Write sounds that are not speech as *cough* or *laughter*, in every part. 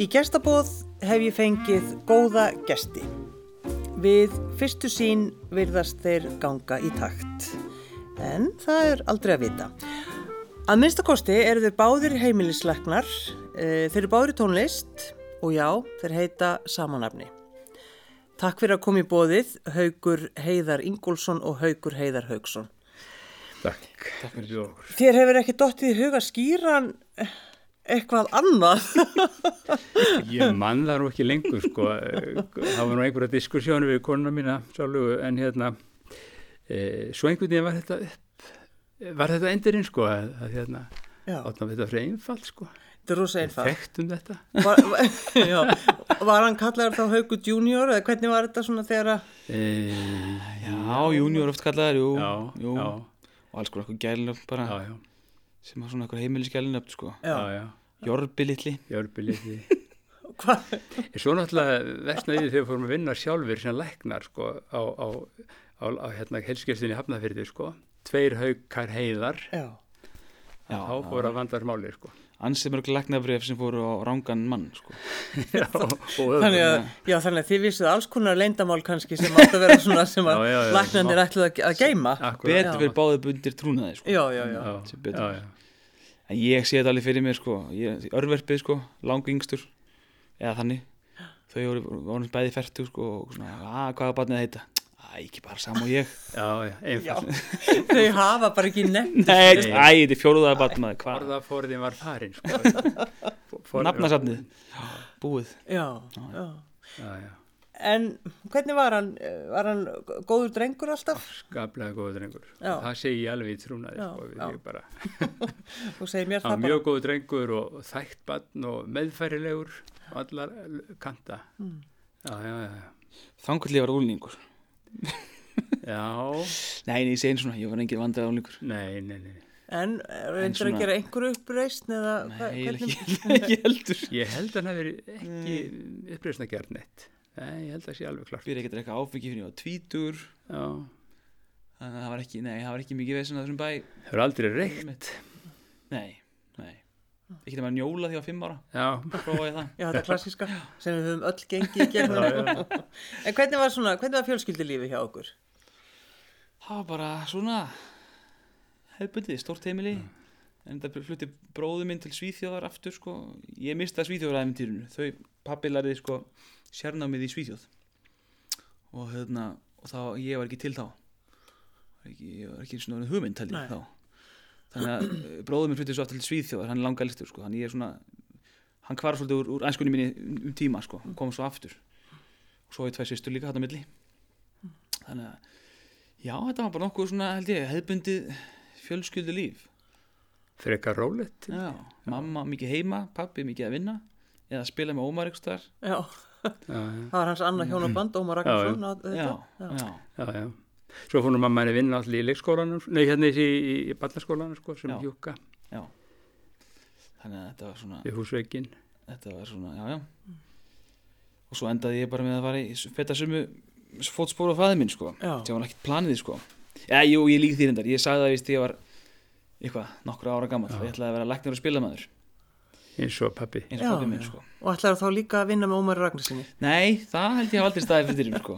Í gestabóð hef ég fengið góða gesti. Við fyrstu sín virðast þeir ganga í takt. En það er aldrei að vita. Að minnstakosti eru þeir báðir heimilisleiknar, eh, þeir eru báðir tónlist og já, þeir heita samanafni. Takk fyrir að koma í bóðið, Haugur Heiðar Ingólfsson og Haugur Heiðar Haugsson. Takk. Takk fyrir því okkur. Þér hefur ekki dottið í huga skýran eitthvað annað? *laughs* Ég mann það nú ekki lengur sko. Það var nú einhverja diskussjónu við konuna mína sálugu en hérna e, svo einhvern veginn var þetta upp, var þetta endurinn sko að, að hérna áttum við þetta fyrir einfalt sko. Þetta er rosa einfalt. Þekktum þetta. Var, *laughs* já, var hann kallaður þá Haugur Junior eða hvernig var þetta svona þegar að... E, já, Junior oft kallaður, jú. Já, jú. já. Og alls konar eitthvað gælnöfn bara. Já, já. Sem var svona eitthvað heimilisgælnöfn sko. Já, já. Jörbi litli. Jörbi litli. *laughs* Hvað? Svo náttúrulega vestnaðið þegar við fórum að vinna sjálfur sem læknar sko á, á, á, á hérna helskestinni Hafnafyrði sko. Tveir haukar heiðar. Já. Já, þá fóru að vandar máli sko. Ansið mörg læknabref sem fóru á rángan mann sko. *laughs* já, þannig, að, já, þannig að þið vissuð alls konar leindamál kannski sem átt að vera svona sem *laughs* að læknandir ætluð að, að geima. Betur fyrir báðið bundir trúnaði sko. Já, já, já. já, já. En ég sé þetta alveg fyrir mér sko. Ég, örverfið sko, langingstur eða þannig. Þau voru, voru bæði færtu sko og svona, að hvað er barnið að heita? Æ, ekki bara sam og ég Já, já, *laughs* Þau hafa bara ekki nefnt Nei, æ, þetta er fjóruðaða batmaði Orðafóriðin var farin sko. *laughs* Nafnasafnið Búið já, já. Já, já. En hvernig var hann? Var hann góður drengur alltaf? Skaplega góður drengur já. Það segi ég alveg í trúnaði sko, *laughs* Þú segir mér það bara Mjög góður drengur og þægt bann og meðfærilegur allar kanta mm. Já, já, já Þangullið var úlningur Já. Nei, ég segi eins og ég var engin vandað álíkur. Nei, nei, nei. En reyndur svona... að gera einhverju uppreysn eða Nei, hvernig... *laughs* ekki, ekki heldur. Ég held að hann hefur ekki uppreysn að gera neitt. Nei, ég held að það sé alveg klart. Fyrir ekkert eitthvað áfengi fyrir ég var tvítur Já. Þannig að það var ekki, nei, það var ekki mikið veginn að þessum bæ. Það var aldrei reykt. Nei, nei Ekki það maður njóla því á fimm ára. Já. Já, þetta er klassiska sem við höfum öll gengið í gegnum. En hvernig var, svona, hvernig var fjölskyldilífi hjá okkur? Það var bara svona hefðbundið, stórt heimili. Mm. en það flutti bróðu minn til Svíþjóðar aftur sko, ég mista Svíþjóðaræfintýrunu þau pappi lærði sko sérnámið í Svíþjóð. Og hérna og þá, ég var ekki til þá. Ekki, ég var ekki svona hugmynd ég þá þannig að bróðu minn flutti svo aftur til Svíþjóðar hann er langa listur sko, hann er svona hann kvar svolítið úr, úr ænskunni minni um tíma sko, hann kom svo aftur. Og svo er tveir sýstur líka þetta milli. Þannig að já, þetta var bara nokkuð svona held ég hefðbundið fjölskyldu líf frekar rólegt. Já, mamma mikið heima, pappi mikið að vinna eða spila með Ómar ykkur starf já. já, það var hans annað hjónaband Ómar Ragnarsson já, já, já svo fórum mamma henni vinna allir í leikskólanum nei, hérna í, í, í ballaskólanum sko, sem hjúka já. Þannig að þetta var svona í húsveikin. Þetta var svona, já, já. Og svo endaði ég bara með að fara í fettasömu fótspóru á fæði minn sko. Það var ekkert planið sko. Já, jú, ég lík því reyndar, ég sagði það vist ég var eitthvað, nokkru ára gammal og ég ætlaði að vera læknir og spilamæður eins og pappi eins og pappi minn, sko. Og ætlaði þá líka að vinna með Ómar Ragnarssoni Nei, það held ég að aldrei staði fyrir þér, sko.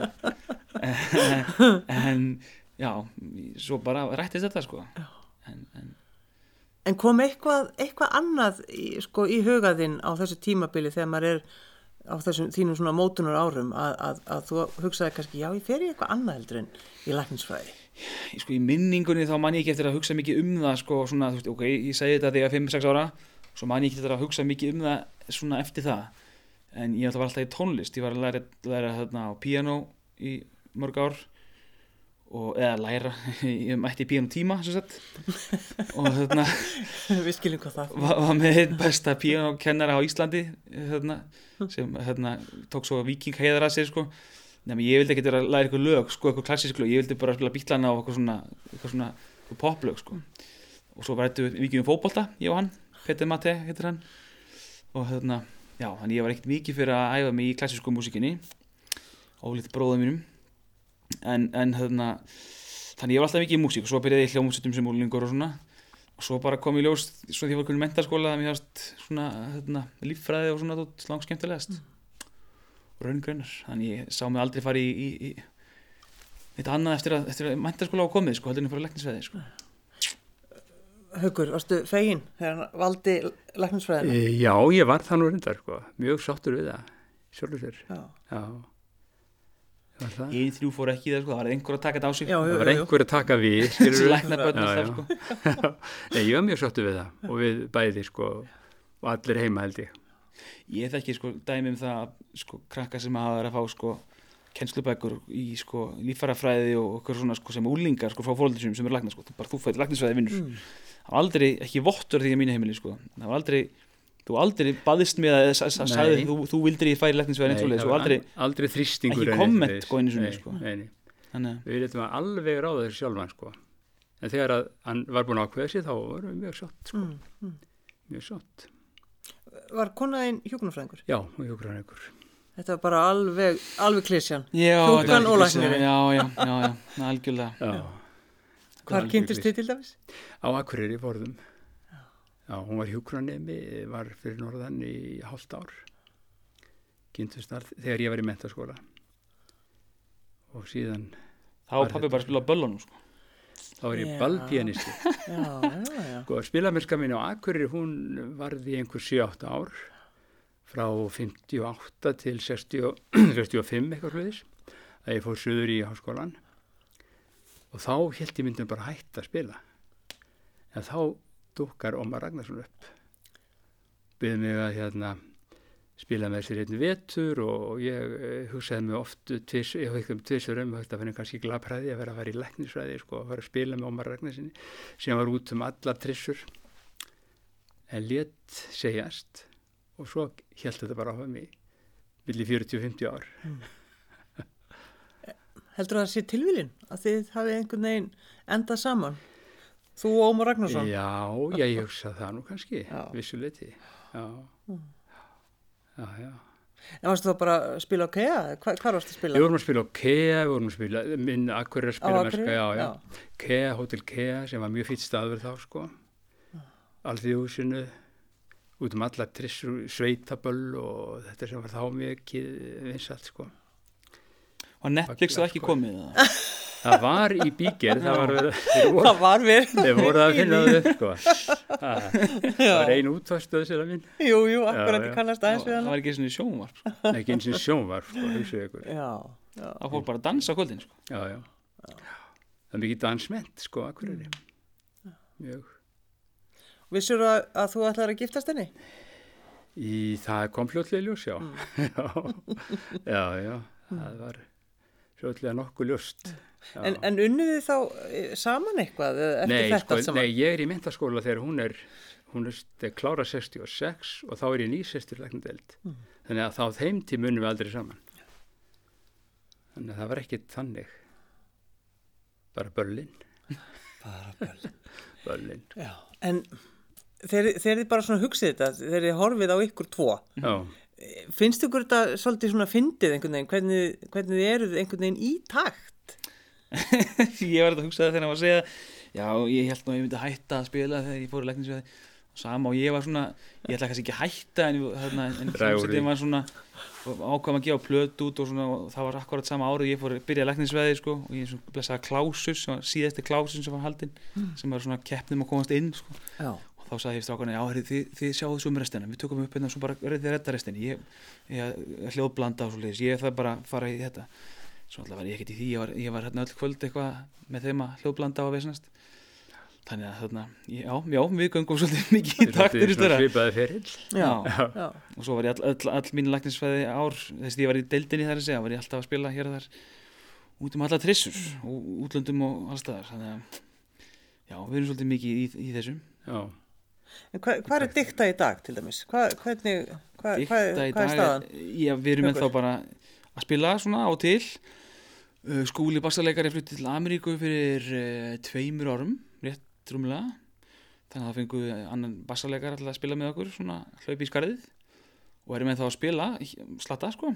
*laughs* En, já svo bara rættist þetta, sko. En, en. En kom eitthvað, eitthvað annað í, sko, í hugaðinn á þessu tímabili þegar maður er á þessum þínum svona mótunar árum að, að, að þú hugsaði kannski, já, ég fer í eitthvað annað heldur en í lækningsfræði sko í minningunni þá man ég ekki eftir að hugsa mikið um það sko svona, þú veist, ok, ég segi þetta þegar 5-6 ára svo man ég ekki eftir að hugsa mikið um það svona eftir það. En ég var alltaf í tónlist, ég var að læra, læra þarna á piano í mörg ár og, eða læra. *laughs* Ég mætti í piano tíma og þarna *laughs* við skiljum hvað það var, var með einn besta piano kennara á Íslandi þarna, sem þarna, tók svo viking heiðar að sér sko. Nefnum, ég vildi ekki vera að læra eitthvað lög, sko, eitthvað klassísk lög, ég vildi bara spila bítlana og eitthvað svona, eitthvað svona eitthvað poplög, sko. Og svo var þetta vikið um fókbólta, ég og hann, Petur Mate, heitir hann. Og hérna, já, þannig ég var ekkert mikið fyrir að æfa mig í klassísku músikinni, ólítið bróðum mínum. En, en hérna, þannig ég var alltaf mikið í músík og svo byrjaði ég hljómsutum sem úlingur og svona. og svo bara kom í ljós svo því ég var kunni mentaskóla að mér hafst svona hérna, líffræði og svona tótt langt skemmtilegast og raungreinar þannig ég sá mig aldrei fara í, í, í eitt annað eftir að, eftir að mentaskóla á komið sko, heldur en Haukur, varstu fegin þegar hann valdi læknisfræðina? E, já, ég var það nú reyndar sko. mjög sáttur við það sjálfur sér. Já, já, ég var það? Ég þrjú fór ekki það sko, það var einhver að taka þetta á sig. Já, það jú, var jú. einhver að taka við sko. *laughs* Nei, ég var mjög sáttur við það og við bæði sko og allir heima held ég. Ég þekki sko dæmi um það að, sko krakka sem hafa verið að fá sko kennslubækur í sko líffarafræði og okkur svona sko sem úlingar sko frá fólkdísum sem eru lækna sko, bara þú fætti læknisfræði vinnur Mm. það var aldrei, ekki vottur því að mínu heimili sko, það var aldrei þú aldrei baðist með að sagði þú, þú vildir ég færi læknisfræði eins og var aldrei, al- aldrei þrýstingur ekki komment, svoleiðis. sko, Nei, sko. nei, að við letum alveg ráða þessu sjálfan sko en þegar að hann var búin að ákveða sér þá vorum við mjög sátt sko. Mm, mm. mjög sátt Var konaðinn hjúkunarfræðingur? já, og Þetta var bara alveg, alveg klísjan. já, var og læknirinn. já, já, já, já, algjörlega já. Hvar kynntist þið til dæmis? á Akureyri borðum já, hún var hjúkranemi var fyrir norðan í hálft ár kynntust þar þegar ég var í mentaskóla og síðan þá var pappi þetta- bara að spila böllunum sko. þá var ég Já. ballpianisti Já, já, já. Sko, spilamennska mín á Akureyri, hún varði einhver 7-8 ár frá 58 til 60, og- *clears throat* 65 eitthvað hlutis að ég fór söður í háskólan og þá held ég myndum bara hætt að spila. En þá dúkar Ómar Ragnarsson upp byrði mig að hérna spila með sér einn vetur og ég eh, hugsaði mig oft tvis, ég hafði um að finna kannski glapræði að vera að fara í læknisfræði sko, að fara að spila með Ómar Ragnarssoni sem var út um allar trissur. En létt segjast og svo held þetta bara á mig villi 40-50 ár Heldur það að sé tilvílin að þið hafið einhvern veginn endað saman? Þú og Ómar Ragnarsson? Já, ég hugsa það nú kannski vissuleiti já. já, já En varstu þá bara að spila á KEA? Hva, hvar varstu að spila? Við vorum að spila á KEA, við vorum að spila minn Akureyri að spila Akureyri? já, já. KEA, Hotel KEA sem var mjög fýtt staður þá sko Alþjóðhúsinu út um alla trissur, sveitaböll og þetta sem var þá mikið vinsalt sko og Netflix það ekki komið það. Það var í bíger, það var *laughs* voru, Það var verið. þeir voru að finna það upp sko Það *laughs* það var ein útvarstöð sér að minn, Jú, jú, akkurat ég kannast aðeins við það hana. var ekki svona í sjónvarp sko. ekki eins og sjónvar sko, hugsaðu ykkur Já, já. það fór bara að dansa á kvöldin sko. Já, já. Það er mikið dansment, sko, Akureyri. Mjög. Vissur að, að þú ætlar að giftast henni? Í það kom fljótlega ljós, já. *laughs* já, já, já. Það var fljótlega nokkuð ljóst. Já. En, en unnuð þið þá eh, saman eitthvað eftir nei, sko, saman? nei, ég er í mentaskóla þegar hún er, hún er st- klára 66 og þá er ég nýsestur læknadeld. Mm. Þannig að þá þeim tím munum við aldrei saman. Þannig að það var ekkit þannig. Bara börlin. Bara böl. *laughs* Börlin. Já. En þegar, þið bara svona hugsið þetta, þegar þið horfið á ykkur tvo, Já. finnst ykkur þetta svolítið svona fyndið einhvern veginn, hvernig, hvernig þið eruð einhvern veginn í takt? *laughs* ég var að hugsa það þegar hann var að segja já, ég held nú að ég myndi hætta að spila þegar ég fór í læknisveði sama og ég var svona, ég ætla kannski ekki að hætta en, þarna, en hljómsveitin var svona ákvæm að gefa plöt út og, svona, og það var akkurat sama árið ég fór að byrja læknisveði sko, og ég blessaði klásus sem var síðasti klásus sem var haldinn sem var svona keppnum að komast inn sko. Já. og þá sagði ég strákana, já, heyrðu, þið, þið sjáu þessu um restina við tökum upp hérna og svo bara þið redda restina ég, ég, ég hljóðblanda og svo leiðis ég það bara fara í þetta svo alltaf var ég ekkert í því, ég var, ég var hérna öll kvöld eitthvað með þeim að hljóðblanda og veisnast þannig að þarna, já, já, við göngum svolítið mikið í taktir í störa Svipaði ferill. Já. Já. Já. og svo var ég all, all, all mín læknisfæði ár þess að ég var í deildinni þar að segja var ég alltaf að spila hér og þar út um alla trissur og útlöndum og allstaðar þannig að já, við erum svolítið mikið í, í þessum Já. Hva, hvað er dikta í dag til dæmis? Hva, hvernig, hva, hvað er staðan? Já, við erum ennþá bara að spila svona á til. Uh, skúli bassarleikari flutti til Ameríku fyrir uh, tveimur árum rétt rúmlega. Þannig að það fengu annan bassarleikari alltaf að spila með okkur svona hlaupi í skarðið. Og erum ennþá að spila slatta sko.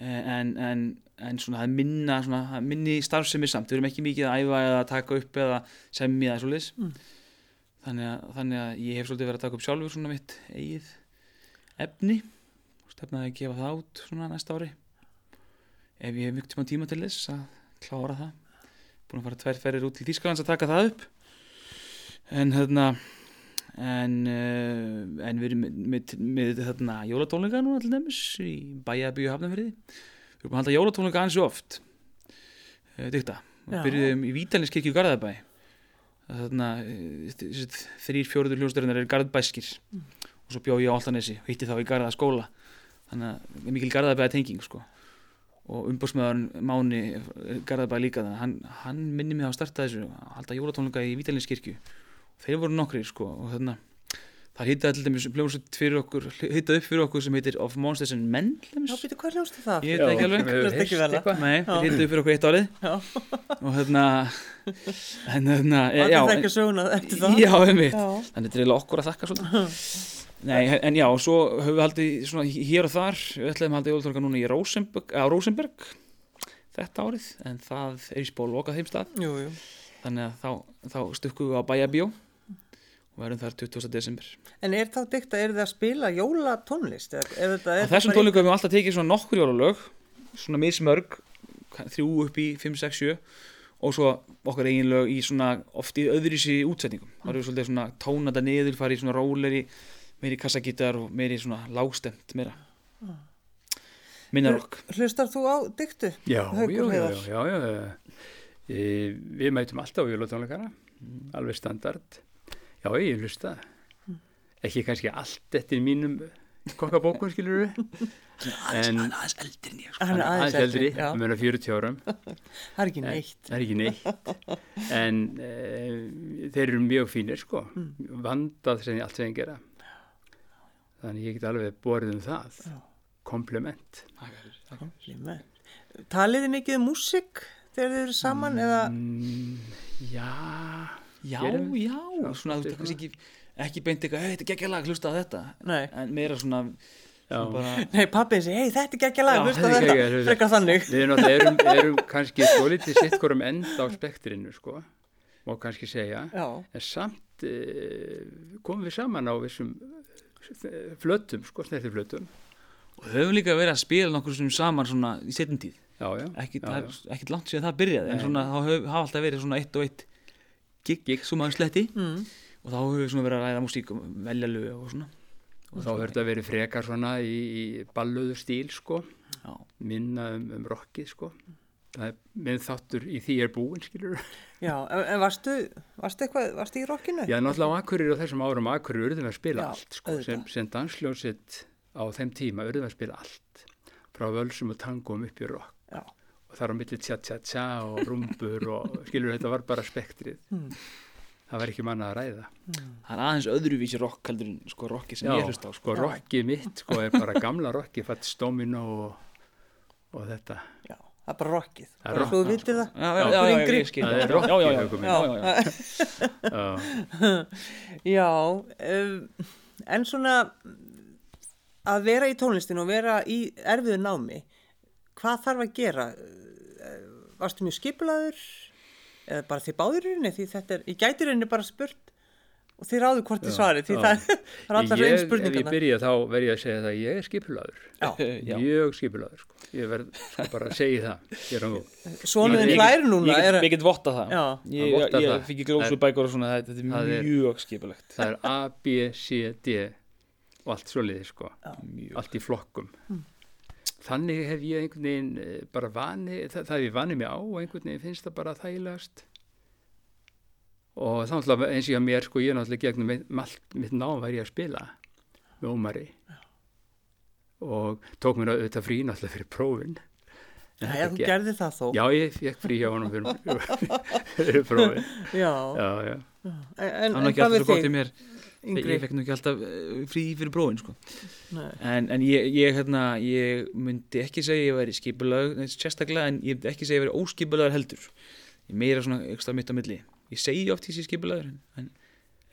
Eh, en, en, en svona það er minna svona, er minni starfsemi samt, við erum ekki mikið að æfa eða taka upp eða semja eða svoleiðis. Mm. Þannig að, þannig að ég hef svolítið verið að taka upp sjálfur svona mitt eigið efni. Stefnaði að gefa það át svona næsta ári. Ef ég hef mjög tíma tíma til þess að klára það. Búin að fara tvær ferðir út til Þýskalands að taka það upp. En hérna en, uh, en við erum með, með, þarna jólatónleika núna til dæmis í bæjabíu hafnafriði við erum að halda jólatónleika ansi oft. Uh, dykta, við byrjuðum í Vítalninskirkju Garðabæ. þarna uh, þrýr fjóruður hljóðstörunar eru Garðabæskir og svo bjó ég á Altanesi og hitti þá í Garða skóla þannig að mikil Garðabæða tenging sko. Og umbúrsmöðarinn Máni Garðabæði líka þannig að hann, hann minni mig á að starta þessu að halda jólatónleika í Vítalinskirkju og þeir voru nokkri sko og þannig það hittaði til dæmis hljómsveit fyrir okkur hittaði upp fyrir okkur sem heitir Of Monsters and Men Já, býtu, hvað hljómstu það? Ég veit það ekki alveg. hefur Veist ekki vel að- eitthvað? Nei, þeir hittaði upp fyrir okkur eitt árið Já. og hérna en hérna e, Allir já, þekkja en, söguna eftir það já, einmitt þannig þetta er okkur að þakka svolítið Nei, en já, svo höfum við haldið svona hér og þar, við ætlaðum að halda jólatónleika núna í Rosenberg, á Rosenberg þetta árið, en það er í spól lokað þeim stað, Jú, jú. þannig að þá, þá stukkum við á Bæjabjó og verðum þar 20. desember. En er þá dykta, er þið að spila jólatónlist? Er, er er þessum tónleikum hefum við alltaf tekið svona nokkur jólalög, svona mismörg, þrjú upp í 5, 6, 7 og svo okkar eigin lög í svona oft í öðruvísi útsetningum. Það eru svolítið svona tónata niður, farið í svona róleri, meiri kassagítar og meiri svona lágstemt meira. Minna rock. Hlustar þú á dyktu? Já, já, já, já, já, já. E, við mætum alltaf á jólatónleikana, alveg standard. Já, ég hlusta. Ekki kannski allt eftir mínum kokkabókun, skilur við. *laughs* En aðeins eldri ég sko. Hann er aðeins eldri, já. ég meina 40 árum. *laughs* Það er ekki Nei. neitt. Það er ekki neitt. En e, þeir eru mjög fínir, sko. Vandað sem allt sem ég gera. Þannig ég get alveg borðið um það. Já. Komplement. Kompliment. Talið þið mikið um músík þegar þið eru saman eða Mm, já, Já, Gerum já, Já, svona þú veist ekki, ekki beint eitthvað, "Hey, þetta er geggjalag, hlusta á þetta. Nei. en meira svona, svona bara, *laughs* Nei, pappið segi, hei, þetta er ekki lag, hlusta er *laughs* þetta, frekar þannig. Við erum, erum, *laughs* erum kannski svolítið sitt hvorum enda á spektrinu sko, má kannski segja, Já, en samt e, komum við saman á þessum eh, flötum, sko, snerti flötum. og höfum líka verið að spila nokkur sem saman svona í setjum tíð. Er ekkert langt síðan það byrjaði en svona þá hafa alltaf verið svona eitt og eitt gig, gig sem maður sletti mm. og þá höfum við svona verið að ræða músík og velja lög og svona Og þá verður þetta verið frekar svona í, í balluður stíl, sko, já, minna um, um rockið, sko. Það er minn þáttur í því er búin, skilur. *laughs* já, en, en varstu, varstu eitthvað, varstu í rockinu? Já, náttúrulega á Akureyri á þessum árum Akureyri urðum við að spila Já, allt sko, sem, sem dansljónsitt á þeim tíma urðum við að spila allt frá völsum og tangum upp í rock Já. Þar á milli tja tja tja og rumbur og skilur þetta var bara spektrið Hmm. það var ekki manna að ræða það er aðeins öðruvísi rock heldur en sko rocki sem ég hlusta á sko. sko Já. rockið mitt sko er bara gamla rockið fatt stómino og, og þetta Já, það er bara rockið. Það er Bara rock. svo þú vitið það. já, já, já, Okkur já, yngri. ég skil Það er já, rockið, já, já, já, já, já. *laughs* Já, um, en svona að vera í tónlistinu og vera í erfiðu námi, hvað þarf að gera? Eh, Varstu mjög skipulaður eða bara þið báðurinni því þetta er, ég gæti rauninni bara spurt og þið ráðu hvort þið Já, svarið því já. það, *laughs* það er allar einn ég, ef ég byrja þá verð ég að segja það að ég er *laughs* Já. mjög skipulaður sko. ég verð bara að segja það hér á *laughs* nú svonuðin Ég- hlær núna. ég er, get, ég get votta það Já. ég, ég, það. ég fikk ekki glósu bækur og svona þetta þetta það er mjög skipulegt það er A, B, C, D og allt svo liði sko mjög allt í flokkum þannig hef ég einhvern veginn eh, bara vani, það, það hef ég vanið mig á og einhvern veginn finnst það bara þægilegast og þá náttúrulega eins og ég að mér sko ég er náttúrulega gegnum mitt, nám væri ég að spila með Ómari. Og tók mér auðvitað frí náttúrulega fyrir prófin. En Já, þú gerði það þó. Já, ég fekk frí hjá honum fyrir, *laughs* fyrir prófin. Já. Já, já. En, en ekki hvað alltaf við svo gott í þig, mér yngri? ég fekk nú ekki alltaf eh, frí fyrir bróin sko. Nei. en, en ég, ég, hérna, ég myndi ekki segja ég væri skipulag sérstaklega en ég myndi ekki segja ég væri óskipulagur heldur ég er meira svona ekstra mitt á milli ég segi oft því sem skipulagur en, en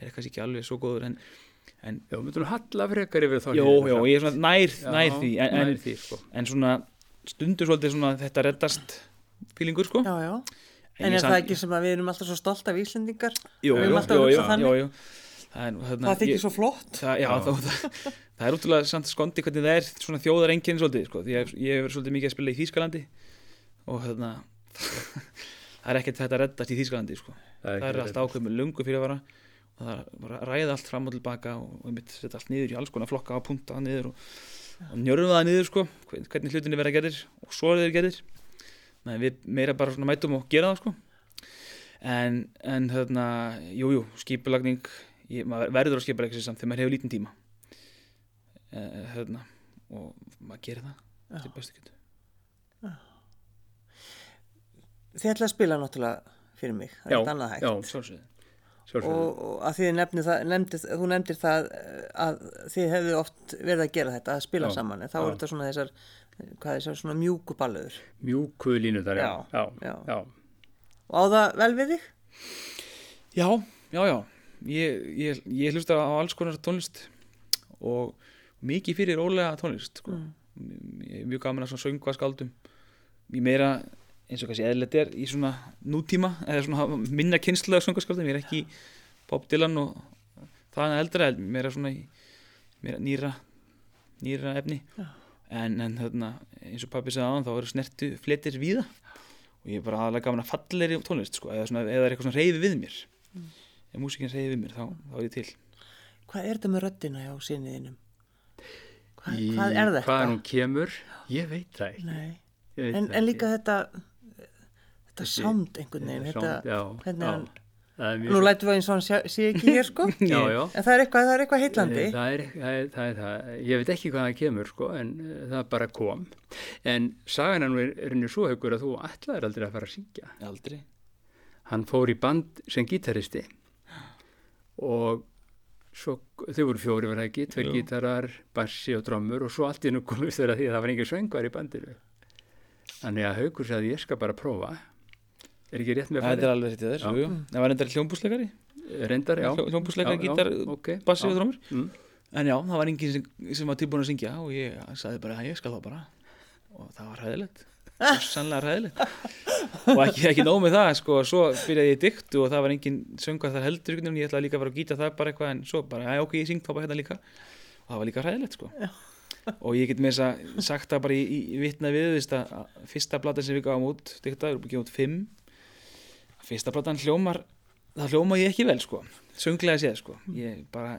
er kannski ekki alveg svo góður en, en Já, myndum við halla frekar yfir þá jó, jó, samt. ég er svona nær, Já, nær því en, nær en, því, sko. en svona stundur svolítið svona þetta reddast fílingur sko Já, já. En ég er það ekki sem að við erum alltaf svo stolt af Íslendingar? Jú, Við jú, erum alltaf að jú, jú, Það er, nú, hérna, Það þykir ég- svo flott. það, já, það, það, það er útrúlega samt skondi hvernig það er svona þjóðar enginn svolítið sko. því að ég hefur svolítið mikið að spila í Þýskalandi og hérna *laughs* það er ekkert þetta að reddast í Þýskalandi sko. það er allt ákveð með lungu fyrir að vara og það er bara að ræða allt fram og tilbaka og, og mitt setja allt niður í alls konar flokka og punta niður og, og njörfum það niður sko, hvern- hvernig hlutinni verða gerðir og svo er þeir gerðir Nei, við meira bara svona mætum og gera það sko en, en hérna, jú, jú, skipulagning ég, maður verður að skipulegja sig samt þegar maður hefur lítinn tíma uh, hérna, og maður gerir það Já. til bestu getur Þið ætla að spila náttúrulega fyrir mig, það er eitthvað annað hægt. já, sjálfsögðu. Og, og að þið nefnir það, nefndir, þú nefndir það eh, að þið hefðu oft verið að gera þetta, að spila Já, saman, en þá já. er þetta svona þessar, hvað er þessar svona mjúku ballöður. Mjúku línu þar, já. Já, Já, já. já. Og á það vel við þig? já, já, já ég, ég, ég hlusta á alls konar tónlist og mikið fyrir rólega tónlist sko. ég er mjög gaman að svona söngva skaldum ég meira eins og kannski eðlilegt er í svona nútíma eða svona minna kynslulega söngaskaldum ég er ekki Bob Dylan og það er eldra meira svona í meira nýra nýra efni. En, en þarna, eins og pappi sagði aðan þá eru snertu fletir víða. Og ég er bara aðalega gaman að falleri tónlist sko, eða, svona, eða er eitthvað svona reyfi við mér ef músikinn reyfi við mér þá, þá er ég til Hvað er þetta með röddina hjá sinniðinum? Hvað, Í- hvað er þetta? Hvaðan hún kemur, ég veit það ekki. Nei. Ég veit En, það en ekki. líka þetta, þetta sound einhvern veginn, þetta, Sound, já, hvernig já. hann, Það er mjög nú lætum við eins og hann sé, ekki hér sko, *laughs* Já, já. en það er eitthvað, það er eitthvað heitlandi. Það er, það, er, það er það, ég veit ekki hvað það kemur sko, en uh, það bara kom. En sagan hann er, er henni svo haugur að þú ætlaðir aldrei að fara að syngja. aldrei Hann fór í band sem gítaristi og svo, þau voru fjóri var það ekki, tveir gítarar, bassi og drömmur og svo allt í nú komist þeirra því að það var engin söngar í bandinu. Þannig að haugur sagði ég skal bara prófa. Er ekki rétt með að þetta er fara? alveg rétt í þess það var endar hljómbúsleikari Reyndar, já. Hljó- hljómbúsleikari, gítar, ok, bassi já. og drómur Mm. en já, það var enginn sem, sem var tilbúin að syngja og ég sagði bara að ég skal þá bara og það var hræðilegt sannlega hræðilegt. Og ekki, ekki nóg með það sko, svo byrjaði ég dyktu og það var enginn söngar þar heldur veginn, ég ætlaði líka að fara að gýta það bara eitthvað en svo bara, já ok, ég syng þá bara hérna líka. Og það var líka hræðilegt sko. Og ég get með þess að sagt það bara í, í, vitna við þú veist að að fyrsta platan sem við gáum út dykta, við erum búin út fimm. Fyrsta platan hljómar það hljóma ég ekki vel sko. Sönglega séð sko, ég bara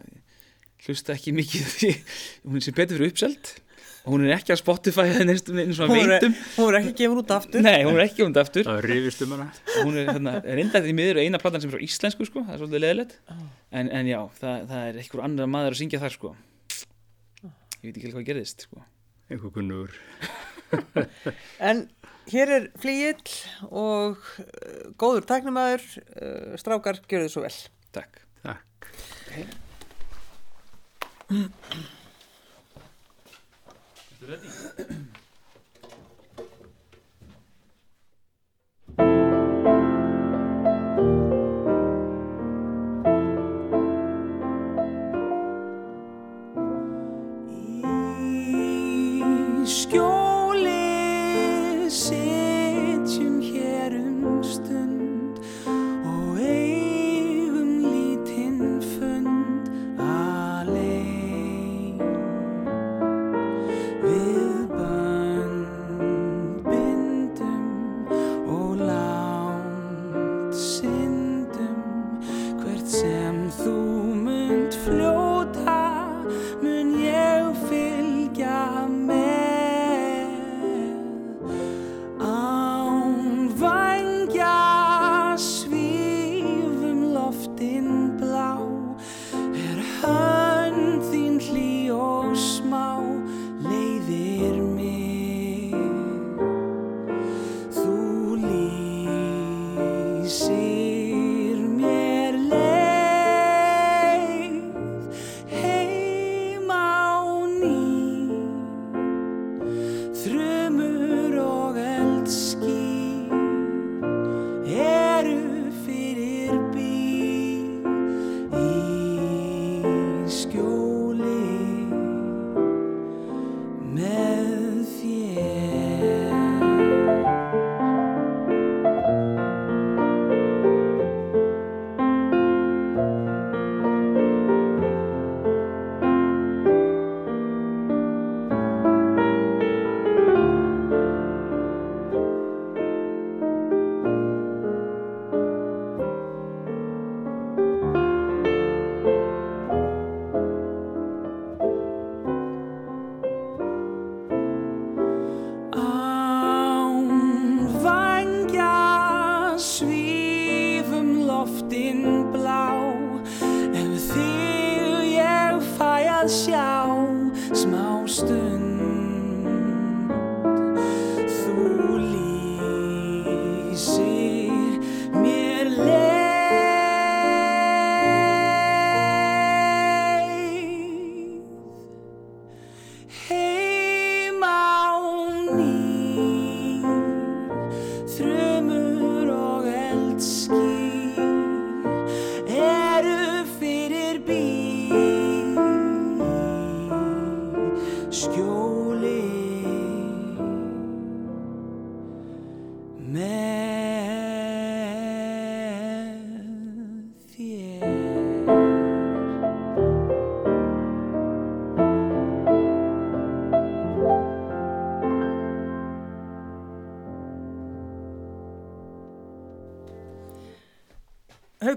hlusta ekki mikið því. Hún sem betur fyrir uppselt hún er ekki á Spotify eða neins eins og Hún er, veitum. hún er ekki gefin út aftur. nei, hún er ekki aftur. Það rifist um hana. hún er hérna, reyndar því miður eina platan sem er á íslensku sko, það er svolítið leðilegt en, en já, það, það er einhver annar maður að syngja þar sko. Ég veit ekki hvað gerðist sko. Einhver kunnur. *laughs* En hér er flýill og uh, góður tæknumæður, uh, strákar, gjör þið svo vel. takk. Takk. Í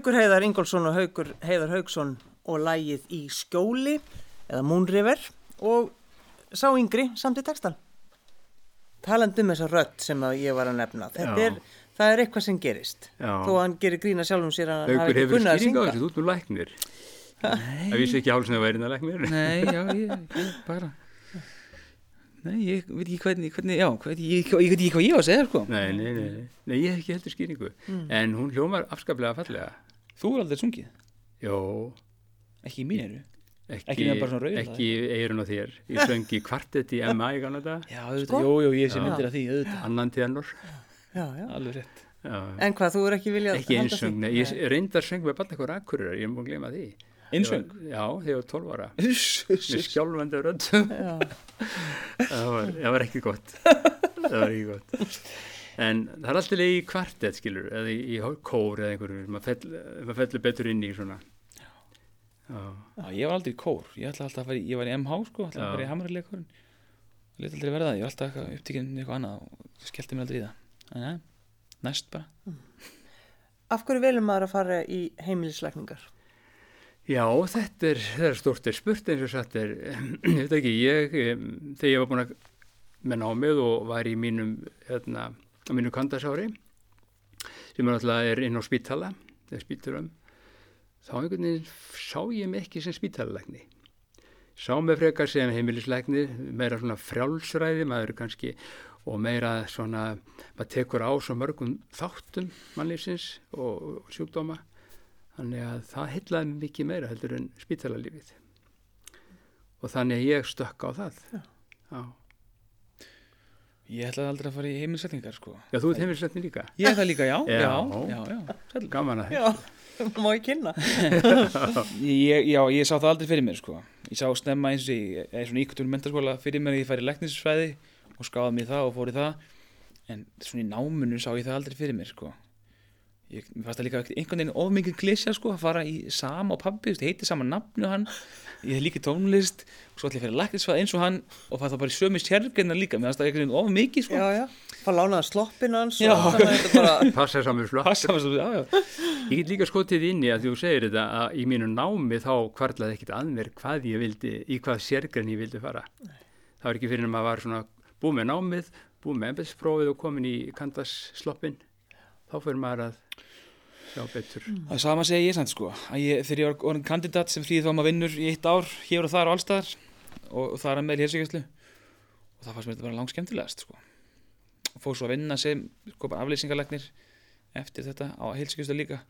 Haukur Heiðar Ingólfsson og Haukur Heiðar Hauksson og lægið í skjóli eða Moonriver og sá yngri samt í textan. Talandi um þessa rödd sem að ég var að nefna. Þetta Já. er, það er eitthvað sem gerist. Já. Þó að hann gerir grína sjálfum sér að hann hafi ekki hefur kunnað að skýring á syngja. þessu, þú ert nú læknir. Það vísi ekki hálsinn að væri það læknir. Nei, já, ég, ég bara Nei, ég veit ekki hvernig, hvernig já, hvernig, ég, ég veit ekki hvað ég á að segja, sko Nei, nei, nei, nei, nei, ég hef ekki heldur skýringu. En hún hljómar afskaplega fallega. Þú er aldrei sungið, Jó, ekki í mín eru ekki, Ekki nema bara svona rauð, ekki eirun á þér. Ég söngi kvartett í MA í ganna þetta, Já, auðvitað, Sko? jú, jú, ég sé myndir af því, auðvitað annan. Já, já. Alveg rétt Já. En hvað, þú er ekki viljað Ekki einsöng, ég reyndar söng með barn eitthvað akkurir, ég er múin að glema því. Einsöng? Já, þegar ég var 12 ára. *laughs* Með skjálfandi rödd. Já. *laughs* það, var, það var ekki gott. *laughs* það var ekki gott. En það er alltaf í kvartett, skilur, eða í, í kór eða einhverju, maður fell, fellur betur inn í svona. Já. Já, ég var aldrei í kór, ég ætla alltaf að fara í, ég var í MH, sko, ætla Já. að fara í hamrarleikurinn Lét aldrei verða það, ég var alltaf upptíkinn í eitthvað annað og skellti mér aldrei í það Þannig að, næst bara Af hverju velum maður að fara í heimilisleikningar? Já, þetta er, það er stort er spurt eins og satt er, *clears throat* ég veit ekki, ég, þegar ég var búin að með námið og var í mínum, hérna, á mínu kandasári, sem er alltaf er inn á spítala, eða spíturum, þá einhvern veginn sá ég mig ekki sem spítalalækni. Sá mig frekar sem heimilislækni, meira svona frjálsræði, maður kannski, og meira svona, maður tekur á svo mörgum þáttum mannlýfsins og, og sjúkdóma, Þannig að það heitlaði mig mikið meira heldur en spítalalífið. Og þannig að ég stökk á það. Já. Ég ætlaði aldrei að fara í heimilsetningar, sko Já, þú ert heimilisleitni líka. Ég er það líka, já, Já. já, já, já. Gaman að Já, *laughs* má ég kynna. *laughs* Ég, já, ég sá það aldrei fyrir mér sko. Ég sá snemma eins og ég er svona íkvæmtur mentaskóla fyrir mér að ég færi læknisfræði og skáði mig í það og fór í það en svona í námunu sá ég það aldrei fyrir mér sko. Ég, fannst það líka einhvern veginn of mikið klísja sko að fara í sama og pabbi, þú veist, heiti sama nafnu hann ég hef líka tónlist og svo ætla ég að færi læknisfræði eins og hann og það bara í sömu sérgirna líka, mér fannst það einhvern veginn of mikið sko. Já, já. Fá lánaða sloppin hans og þannig að þetta bara... *laughs* passa saman flott. Passa mér svo, já, já. Ég get líka skotið inn í að þú segir þetta að í mínu námi þá kvarlaði ekkit að mér hvað ég vildi, í hvað sérgrenn ég vildi fara. Það var ekki fyrir en maður var svona búið með námið, búið með embedsprófið og komin í kandassloppin. Þá fyrir maður að sjá betur. Það er sama segi ég samt sko. Að ég, þegar ég var orðin kandidat sem fríði þá maður vinnur í eitt ár hér og þar og allstaðar og, og það er með í helsingjöslu og það fannst mér þetta bara langt skemmtilegast sko. Og fór svo að vinna sem sko bara aflýsingarlegnir eftir þetta á helsingjöslu líka.